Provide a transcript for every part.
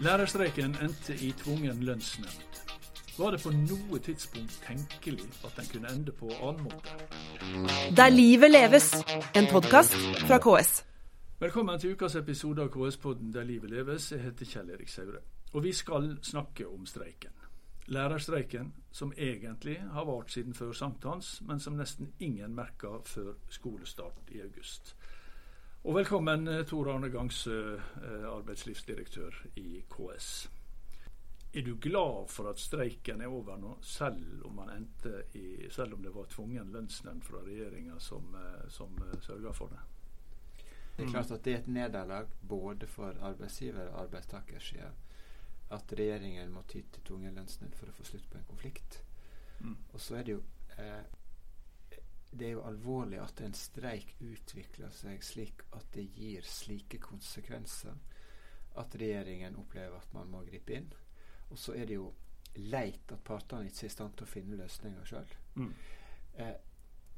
Lærerstreiken endte i tvungen lønnsnemnd. Var det på noe tidspunkt tenkelig at den kunne ende på annen måte? Der livet leves, en podkast fra KS. Velkommen til ukas episode av KS-podden Der livet leves. Jeg heter Kjell Erik Saure. Og vi skal snakke om streiken. Lærerstreiken, som egentlig har vart siden før sankthans, men som nesten ingen merka før skolestart i august. Og velkommen eh, Tor Arne Gangsø, eh, arbeidslivsdirektør i KS. Er du glad for at streiken er over nå, selv om, i, selv om det var tvungen lønnsnemnd fra regjeringa som, eh, som sørga for det? Det er klart at det er et nederlag både for arbeidsgiver- og arbeidstakersida at regjeringen må ty til tvungen lønnsnemnd for å få slutt på en konflikt. Mm. Og så er det jo eh, det er jo alvorlig at en streik utvikler seg slik at det gir slike konsekvenser at regjeringen opplever at man må gripe inn. Og så er det jo leit at partene ikke er i stand til å finne løsninger sjøl. Mm. Eh,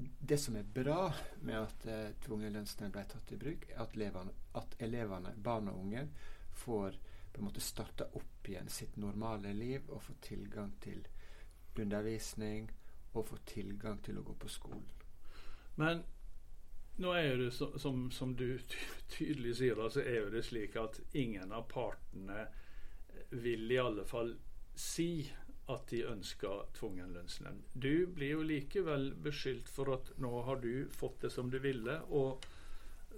det som er bra med at eh, tvungen lønnsnemnd ble tatt i bruk, er at elevene, at elevene, barn og unge, får på en måte starte opp igjen sitt normale liv og få tilgang til undervisning og få tilgang til å gå på skolen. Men nå er det som, som du tydelig sier, så er det slik at ingen av partene vil i alle fall si at de ønsker tvungen lønnsnemnd. Du blir jo likevel beskyldt for at nå har du fått det som du ville. og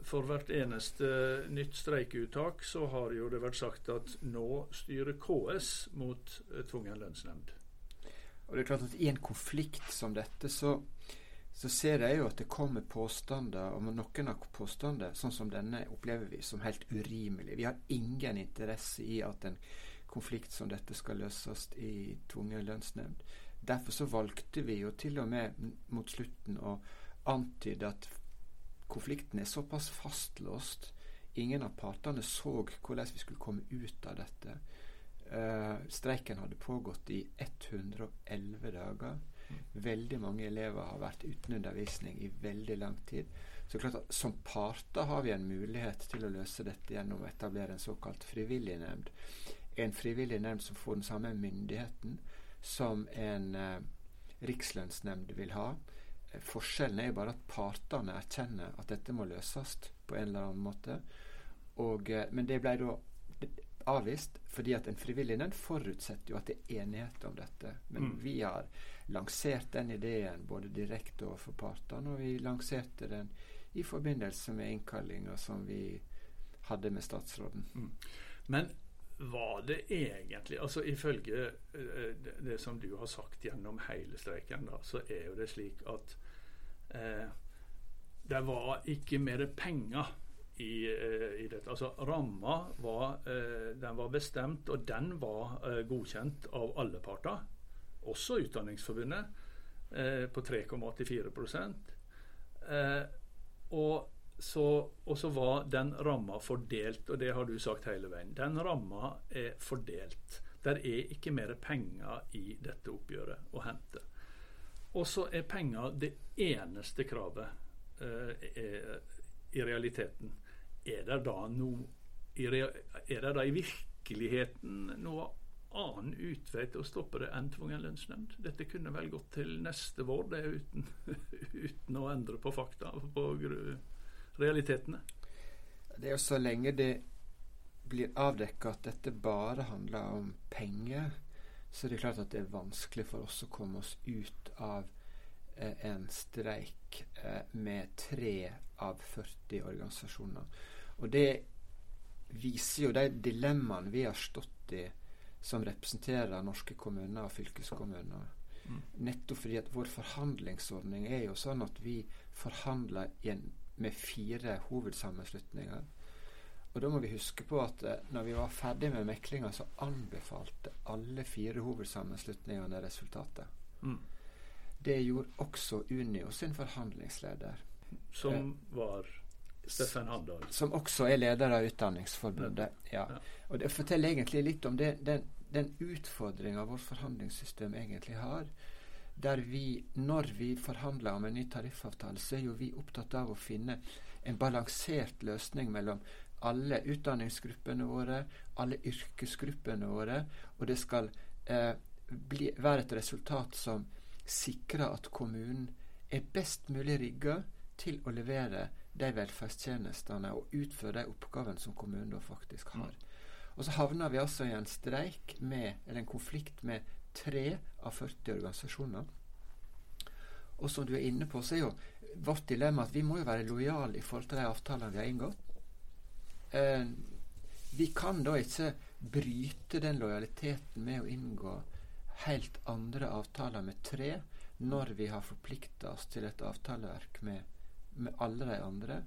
for hvert eneste nytt streikeuttak så har jo det vært sagt at nå styrer KS mot tvungen lønnsnemnd. Og det er klart at I en konflikt som dette så så ser jeg jo at det kommer påstander, og noen av påstander, sånn som denne, opplever vi som helt urimelig. Vi har ingen interesse i at en konflikt som dette skal løses i tvungen lønnsnemnd. Derfor så valgte vi jo til og med mot slutten å antyde at konflikten er såpass fastlåst. Ingen av partene så hvordan vi skulle komme ut av dette. Uh, streiken hadde pågått i 111 dager. Veldig mange elever har vært uten undervisning i veldig lang tid. Så klart at Som parter har vi en mulighet til å løse dette gjennom å etablere en såkalt frivillig nemnd. En frivillig nemnd som får den samme myndigheten som en eh, rikslønnsnemnd vil ha. Forskjellen er jo bare at partene erkjenner at dette må løses på en eller annen måte. Og, eh, men det ble da avvist fordi at en frivillig den forutsetter jo at det er enighet om dette. Men mm. vi har lansert den ideen både direkte overfor partene, og vi lanserte den i forbindelse med innkallinga som vi hadde med statsråden. Mm. Men var det egentlig altså Ifølge det, det, som du har sagt gjennom hele streiken, da, så er jo det slik at eh, det var ikke mer penger i, uh, i dette. Altså Ramma var, den var bestemt, og den var godkjent av alle parter også Utdanningsforbundet, eh, på 3,84 eh, og så, og så var den ramma fordelt, og det har du sagt hele veien. Den ramma er fordelt. Der er ikke mer penger i dette oppgjøret å hente. Og så er penger det eneste kravet eh, er, i realiteten. Er det da noe er det da i virkeligheten noe annen utvei til å stoppe det enn tvungen lønnsnemnd. Dette kunne vel gått til neste vår, det uten, uten å endre på fakta, på realitetene. Det er jo så lenge det blir avdekka at dette bare handler om penger, så er det klart at det er vanskelig for oss å komme oss ut av en streik eh, med tre av 40 organisasjoner. Og det viser jo de dilemmaene vi har stått i som representerer norske kommuner og fylkeskommuner. Mm. Nettopp fordi at vår forhandlingsordning er jo sånn at vi forhandler med fire hovedsammenslutninger. Og da må vi huske på at eh, når vi var ferdig med meklinga, så anbefalte alle fire hovedsammenslutningene resultatet. Mm. Det gjorde også Unio sin forhandlingsleder. Som eh, var Steffen Handal. Som også er leder av Utdanningsforbundet. Ja. ja. Og Det forteller egentlig litt om det, den, den utfordringa vårt forhandlingssystem egentlig har. Der vi, når vi forhandler om en ny tariffavtale, så er jo vi opptatt av å finne en balansert løsning mellom alle utdanningsgruppene våre, alle yrkesgruppene våre, og det skal eh, bli, være et resultat som sikrer at kommunen er best mulig rigga til å levere de velferdstjenestene og utføre de oppgavene som kommunen da faktisk har. Og så havner vi altså i en streik med, eller en konflikt med tre av 40 organisasjoner. Og som du er inne på, så er jo vårt dilemma at vi må jo være lojale i forhold til de avtalene vi har inngått. Eh, vi kan da ikke bryte den lojaliteten med å inngå helt andre avtaler med tre når vi har forplikta oss til et avtaleverk med, med alle de andre.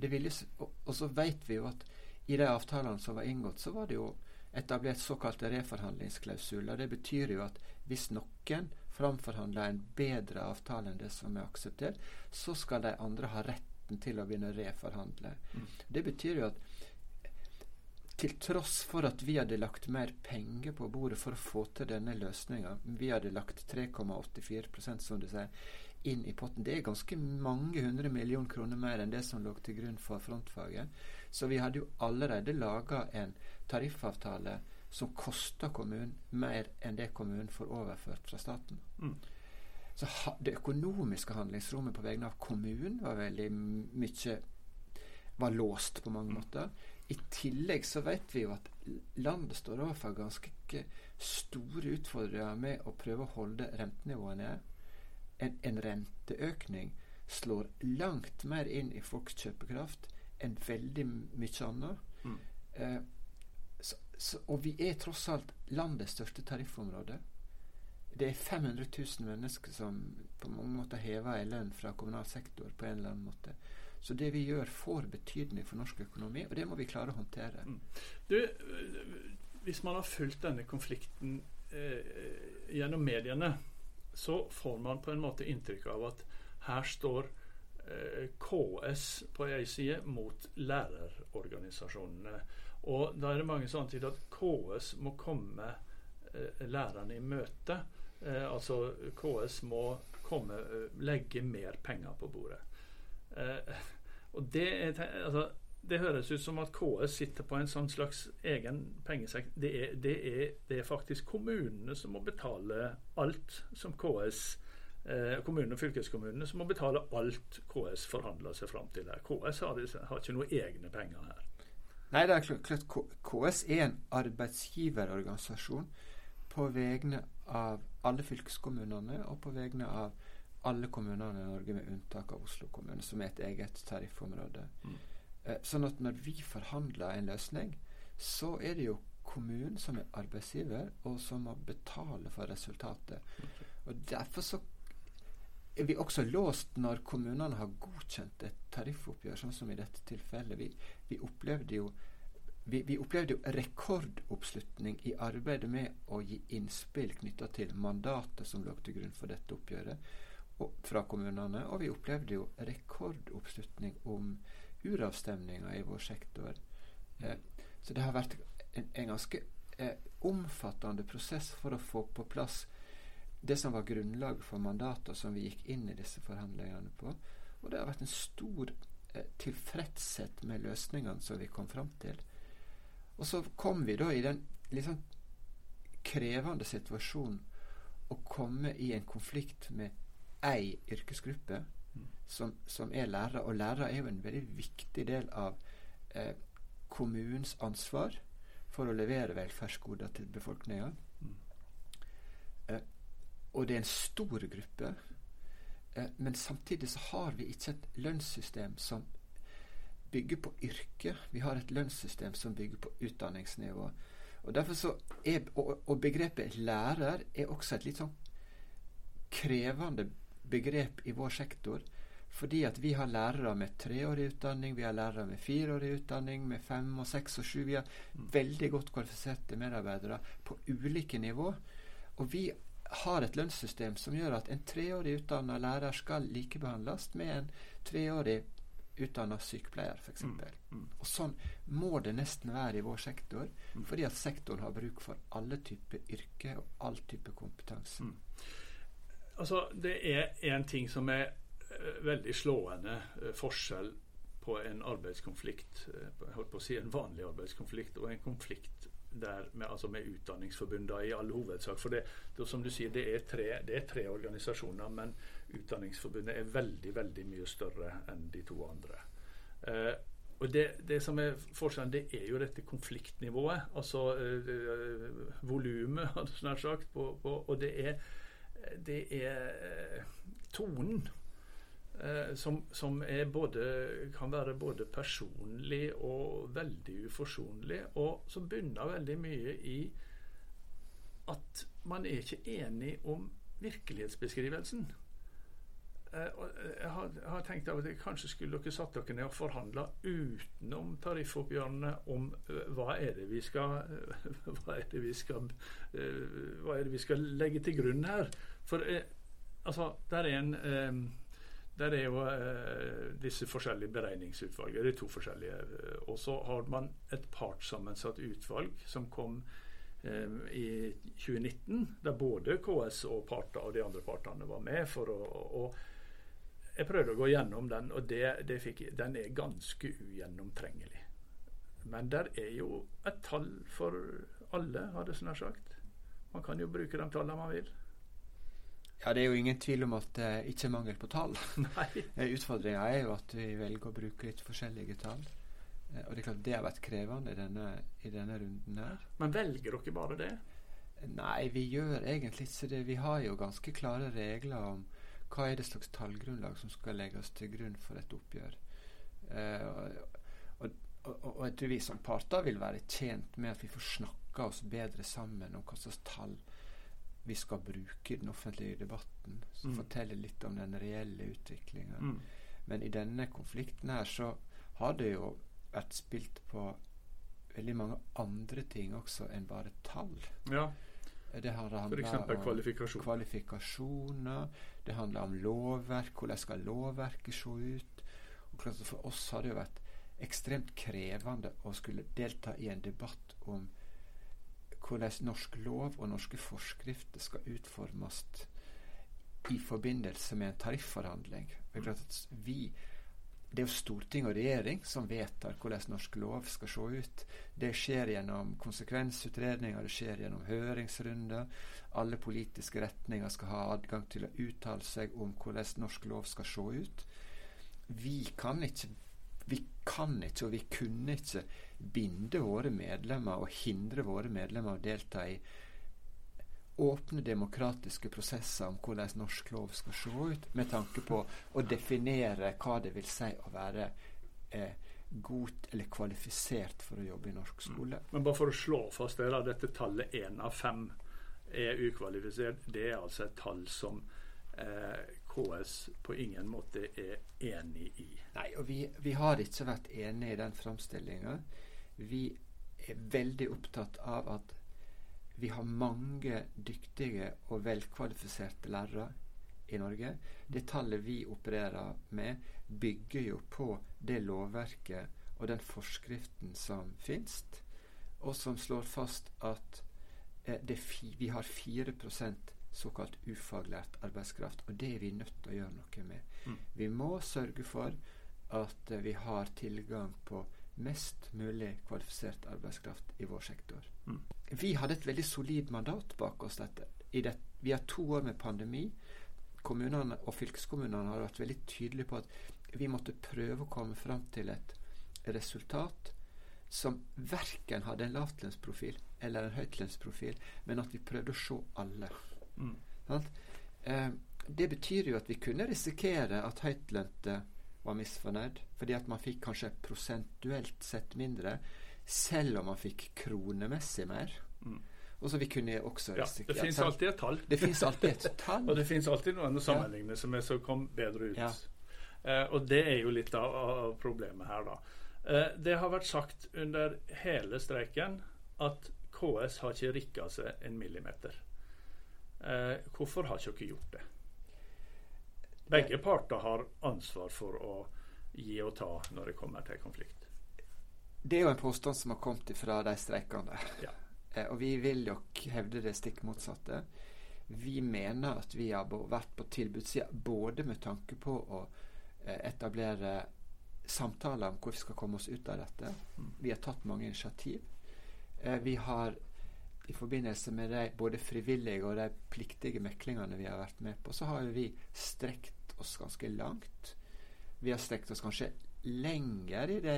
Ville, og, og, så vet vi jo at i de avtalene som var inngått, så var det jo etablert såkalte reforhandlingsklausuler. Det betyr jo at hvis noen framforhandler en bedre avtale enn det som er akseptert, så skal de andre ha retten til å begynne å reforhandle. Mm. Det betyr jo at til tross for at vi hadde lagt mer penger på bordet for å få til denne løsninga, vi hadde lagt 3,84% som du sier, inn i potten. Det er ganske mange hundre millioner kroner mer enn det som lå til grunn for frontfaget. Så vi hadde jo allerede laga en tariffavtale som kosta kommunen mer enn det kommunen får overført fra staten. Mm. Så det økonomiske handlingsrommet på vegne av kommunen var veldig mye var låst på mange mm. måter. I tillegg så vet vi jo at landet står overfor ganske store utfordringer med å prøve å holde rentenivåene. En, en renteøkning slår langt mer inn i folks kjøpekraft enn veldig mye annet. Mm. Eh, så, så, og vi er tross alt landets største tariffområde. Det er 500 000 mennesker som på mange måter hever en lønn fra kommunal sektor på en eller annen måte. Så det vi gjør, får betydning for norsk økonomi, og det må vi klare å håndtere. Mm. Du, hvis man har fulgt denne konflikten eh, gjennom mediene, så får man på en måte inntrykk av at her står eh, KS på ei side mot lærerorganisasjonene. Og da er det mange som antyder at KS må komme eh, lærerne i møte. Eh, altså KS må komme, eh, legge mer penger på bordet. Eh, og det, altså, det høres ut som at KS sitter på en sånn slags egen pengesekk. Det det, det er, faktisk kommunene som må betale alt som KS eh, Kommunene og fylkeskommunene som må betale alt KS forhandler seg fram til her. KS har, har ikke noen egne penger her. Nei, det er klart, KS er en arbeidsgiverorganisasjon på vegne av alle fylkeskommunene og på vegne av alle kommunene i Norge, med unntak av Oslo kommune, som er et eget tariffområde. Mm. Eh, sånn at når vi forhandler en løsning, så er det jo kommunen som er arbeidsgiver, og som må betale for resultatet. Okay. Og Derfor så er vi også låst når kommunene har godkjent et tariffoppgjør, sånn som i dette tilfellet. Vi, vi opplevde jo vi, vi, opplevde jo rekordoppslutning i arbeidet med å gi innspill knytta til mandatet som lå til grunn for dette oppgjøret fra kommunene. Og vi opplevde jo rekordoppslutning om uravstemninger i vår sektor. Eh, så det har vært en, ganske eh, omfattende prosess for å få på plass det som var grunnlaget for mandatet som vi gikk inn i disse forhandlingene på. Og det har vært en stor eh, tilfredshet med løsningene som vi kom fram til. Og så kom vi da i den sånn krevende situasjonen å komme i en konflikt med ei yrkesgruppe som, som, er lærere. Og lærere er jo en veldig viktig del av eh, kommunens ansvar for å levere velferdsgoder til befolkninga. Mm. Eh, og det er en stor gruppe. Eh, men samtidig så har vi ikke et lønnssystem som bygger på yrke. Vi har et lønnssystem som bygger på utdanningsnivå. Og, derfor så er, og, og begrepet lærer er også et litt sånn krevende begrep i vår sektor. Fordi at vi har lærere med treårig utdanning, vi har lærere med fireårig utdanning, med fem og seks og sju. Vi har mm. veldig godt kvalifiserte medarbeidere på ulike nivå. Og vi har et lønnssystem som gjør at en treårig utdanna lærer skal likebehandles med en treårig utdanna sykepleier, f.eks. Mm. Mm. Og sånn må det nesten være i vår sektor, fordi at sektoren har bruk for alle typer yrke og all type kompetanse. Altså, det er en ting som er uh, veldig slående uh, forskjell på en arbeidskonflikt, jeg holdt på å si en vanlig arbeidskonflikt, og en konflikt der med, altså med Utdanningsforbundet i all hovedsak. For det, det, som du sier, det er, tre, det er tre organisasjoner, men Utdanningsforbundet er veldig, veldig mye større enn de to andre. Eh, og det, det, som er forskjellen, det er jo dette konfliktnivået. Altså eh, volumet, hadde jeg nær sagt. På, på, og det er, det er tonen. Eh, som, som både, kan være både personlig og veldig uforsonlig, og som bunner veldig mye i at man er ikke enig om virkelighetsbeskrivelsen. Eh, jeg har, jeg har, tenkt at kanskje skulle dere satt dere ned og forhandla utenom tariffoppgjørene om uh, hva er det vi skal hva, er det vi skal hva er det vi skal legge til grunn her. For altså, der er en der er jo disse forskjellige beregningsutvalgene. Er to forskjellige. Og så har man et partssammensatt utvalg som kom i 2019, der både KS og parter og de andre partene var med for å, å jeg prøvde å gå gjennom den, og det, det fikk, den er ganske ugjennomtrengelig. Men der er jo et tall for alle, hadde jeg nær sagt. Man kan jo bruke de tallene man vil. Ja, Det er jo ingen tvil om at det ikke er mangel på tall. Eh, Utfordringa er jo at vi velger å bruke litt forskjellige tall. Eh, og det er klart det har vært krevende i denne, i denne runden her. Men velger dere bare det? Nei, vi gjør egentlig ikke det. Vi har jo ganske klare regler om hva er det slags tallgrunnlag som skal legges til grunn for et oppgjør. Eh, og, og, og, jeg tror vi som parter vil være tjent med at vi får snakka oss bedre sammen om hva slags tall vi skal bruke i den offentlige debatten. Som mm. forteller litt om den reelle utviklinga. Mm. Men i denne konflikten her så har det jo vært spilt på veldig mange andre ting også enn bare tall. Ja. Det F.eks. kvalifikasjon. kvalifikasjoner. Det handler om lovverk. Hvordan skal lovverket se ut? Og for oss har det vært ekstremt krevende å skulle delta i en debatt om hvordan norsk lov og norske forskrifter skal utformes i forbindelse med en tarifforhandling. Vi det er jo storting og regjering som vedtar hvordan norsk lov skal se ut. Det skjer gjennom konsekvensutredninger, det skjer gjennom høringsrunder. Alle politiske retninger skal ha adgang til å uttale seg om hvordan norsk lov skal se ut. Vi kan ikke vi kan ikke, og vi kunne ikke, binde våre medlemmer og hindre våre medlemmer å delta i åpne demokratiske prosesser om hvordan norsk lov skal se ut, med tanke på å definere hva det vil si å være eh, god eller kvalifisert for å jobbe i norsk skole. Mm. Men bare for å slå fast det, da, dette tallet én av fem er ukvalifisert. Det er altså et tall som eh, KS på ingen måte er enig i. Nei, og vi, vi har ikke vært enige i den framstillinga. Vi er veldig opptatt av at vi har mange dyktige og velkvalifiserte lærere i Norge. Det tallet vi opererer med, bygger jo på det lovverket og den forskriften som finnes, og som slår fast at eh, vi har 4% såkalt ufaglært arbeidskraft, og det er vi nødt til å gjøre noe med. Mm. Vi må sørge for at eh, vi har tilgang på mest mulig kvalifisert arbeidskraft i vår sektor. Mm. Vi hadde et veldig solid mandat bak oss. Dette. Det, vi har to år med pandemi. Kommunene og fylkeskommunene har vært veldig tydelige på at vi måtte prøve å komme fram til et resultat som verken hadde en lavtlønnsprofil eller en høytlønnsprofil, men at vi prøvde å se alle. Mm. Eh, det betyr jo at vi kunne risikere at høytlønte var misfornøyd, fordi at man fikk kanskje prosentuelt sett mindre, selv om man fikk kronemessig mer. Mm. Og så vi kunne også ja, Det fins alltid et tall. Det fins alltid et tall. og det fins alltid noen å sammenligne som, er, som kom bedre ut. Ja. Eh, og det er jo litt av, av problemet her, da. Eh, det har vært sagt under hele streiken at KS har ikke rikka seg en millimeter. Eh, hvorfor har ikke dere gjort det? Begge parter har ansvar for å gi og ta når det kommer til konflikt. Det er jo en påstand som har kommet fra de streikende. Ja. Eh, og vi vil nok hevde det stikk motsatte. Vi mener at vi har vært på tilbudssida både med tanke på å eh, etablere samtaler om hvor vi skal komme oss ut av dette. Mm. Vi har tatt mange initiativ. Eh, vi har i forbindelse med de både frivillige og de pliktige meklingene vi har vært med på, så har vi strekt oss ganske langt. Vi har strekt oss kanskje lenger i de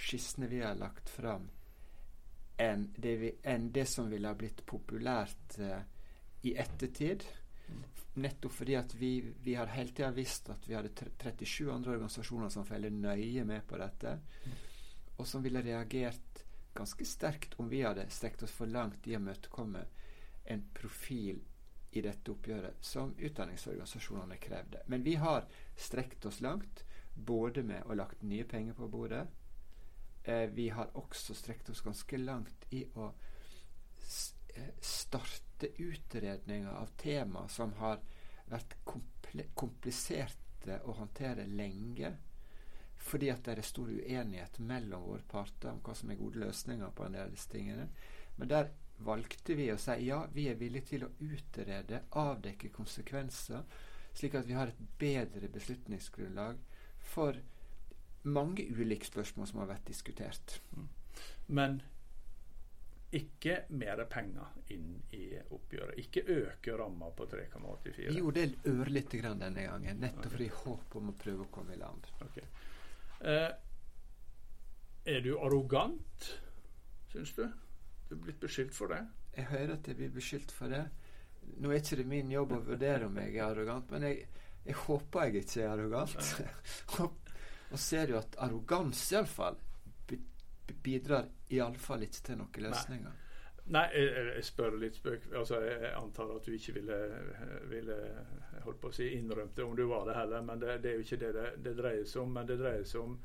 skissene vi har lagt fram, enn det, vi, enn det som ville ha blitt populært eh, i ettertid. Nettopp fordi at vi, vi har hele tida visst at vi hadde 37 andre organisasjoner som følger nøye med på dette, og som ville reagert ganske sterkt om vi hadde strekt oss for langt i å møtekomme en profil i dette oppgjøret som utdanningsorganisasjonene krevde. Men vi har strekt oss langt, både med å lagt nye penger på bordet. Eh, vi har også strekt oss ganske langt i å starte utredninger av tema som har vært kompliserte å håndtere lenge. Fordi at det er stor uenighet mellom våre parter om hva som er gode løsninger på en del av disse tingene. Men der valgte vi å si ja, vi er villige til å utrede, avdekke konsekvenser, slik at vi har et bedre beslutningsgrunnlag for mange ulike spørsmål som har vært diskutert. Men ikke mer penger inn i oppgjøret. Ikke øke ramma på 3,84. Jo, det er ørlite grann denne gangen. Nettopp okay. fordi håp om å prøve å komme i land. Okay. Eh, er du arrogant, syns du? Du er blitt beskyldt for det? Jeg hører at jeg blir beskyldt for det. Nå er ikke det min jobb å vurdere om jeg er arrogant, men jeg, jeg håper jeg ikke er arrogant. og, og ser jo at arroganse iallfall bidrar iallfall ikke til noen løsninger. Nei, jeg, jeg, spør litt spøk. Altså, jeg antar at du ikke ville, ville holdt på å si innrømt det om du var det heller, men det, det er jo ikke det, det det dreier seg om. Men det dreier seg om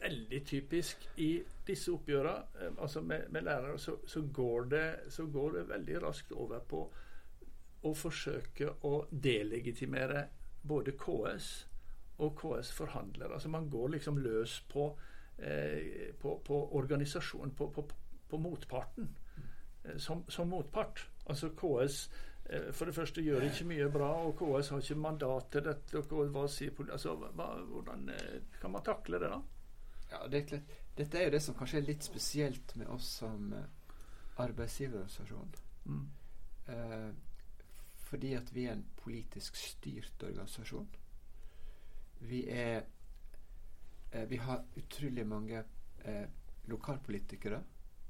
veldig typisk i disse oppgjørene altså med, med lærere, så, så, går det, så går det veldig raskt over på å forsøke å delegitimere både KS og KS-forhandlere. Altså Man går liksom løs på Eh, på, på organisasjonen, på, på, på motparten, eh, som, som, motpart. Altså KS eh, for det første gjør ikke mye bra, og KS har ikke mandat til dette. og hva sier altså, hva, Hvordan kan man takle det, da? Ja, det, Dette er jo det som kanskje er litt spesielt med oss som arbeidsgiverorganisasjon. Mm. Eh, fordi at vi er en politisk styrt organisasjon. Vi er eh, vi har utrolig mange eh, lokalpolitikere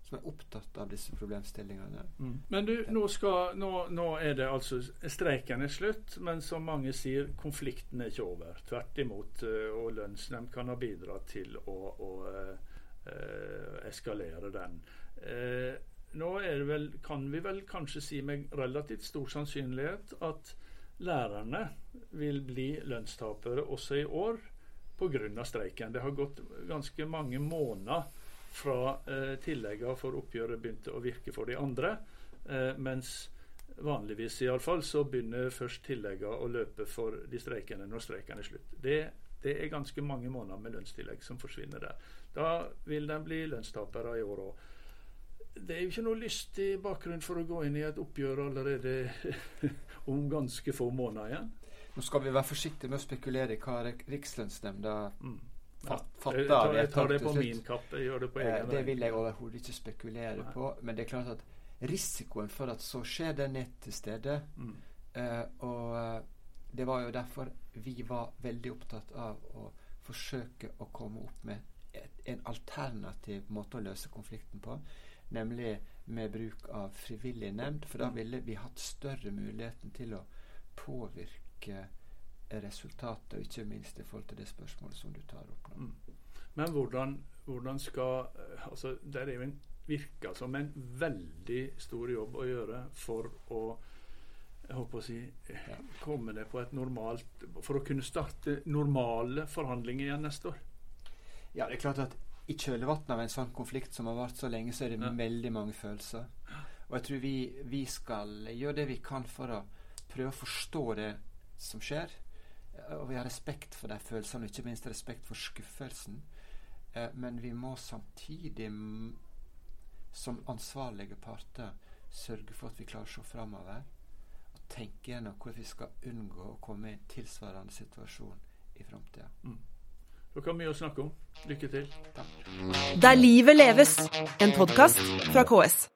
som er opptatt av disse problemstillingene. Mm. Men du, nå, skal, nå, nå, er det altså Streiken er slutt, men som mange sier, konflikten er ikke over. Tvert imot. Eh, og lønnsnemnd kan ha bidratt til å, å uh, eskalere den. Uh, nå vel, kan vi vel kanskje si med relativt stor sannsynlighet at lærerne vil bli lønnstapere også i år pga. streiken. Det har gått ganske mange måneder fra eh, tilleggene for oppgjøret begynte å virke for de andre. Eh, mens vanligvis i alle fall, så begynner først tilleggene å løpe for de streikende når streiken er slutt. Det, det, er ganske mange måneder med lønnstillegg som forsvinner der. Da vil de bli lønnstapere i år òg. Det er jo ikke noe lystig bakgrunn for å gå inn i et oppgjør allerede om ganske få måneder igjen. Nå skal vi være forsiktige med å spekulere i hva Rikslønnsnemnda mm. Ja. fatter. Jeg tar, jeg tar det på min kapp. Jeg gjør det på egen hånd. Det vil jeg overhodet ikke spekulere Nei. på. Men det er klart at risikoen for at så skjer, den er til stede. Mm. Uh, og eh, det var jo derfor vi var veldig opptatt av å forsøke å komme opp med et, en alternativ måte å løse konflikten på. Nemlig med bruk av frivillig nemnd. For da mm. ville vi hatt større muligheten til å påvirke ulike resultater, og ikke minst i forhold til det spørsmålet som du tar opp nå. Mm. Men hvordan, hvordan, skal altså Det er jo en, virker som en veldig stor jobb å gjøre for å jeg håper å si, ja. komme det på et normalt For å kunne starte normale forhandlinger igjen neste år? Ja, det er klart at i kjølvannet av en sånn konflikt som har vart så lenge, så er det ja. veldig mange følelser. Og jeg tror vi, vi, skal gjøre det vi kan for å prøve å forstå det som skjer. Og vi har respekt for de følelsene, og ikke minst respekt for skuffelsen. Eh, men vi må samtidig, som ansvarlige parter, sørge for at vi klarer å se framover og tenke gjennom hvordan vi skal unngå å komme i en tilsvarende situasjon i framtida. Mm. Dere har mye å snakke om. Lykke til. Der livet leves, en podkast fra KS.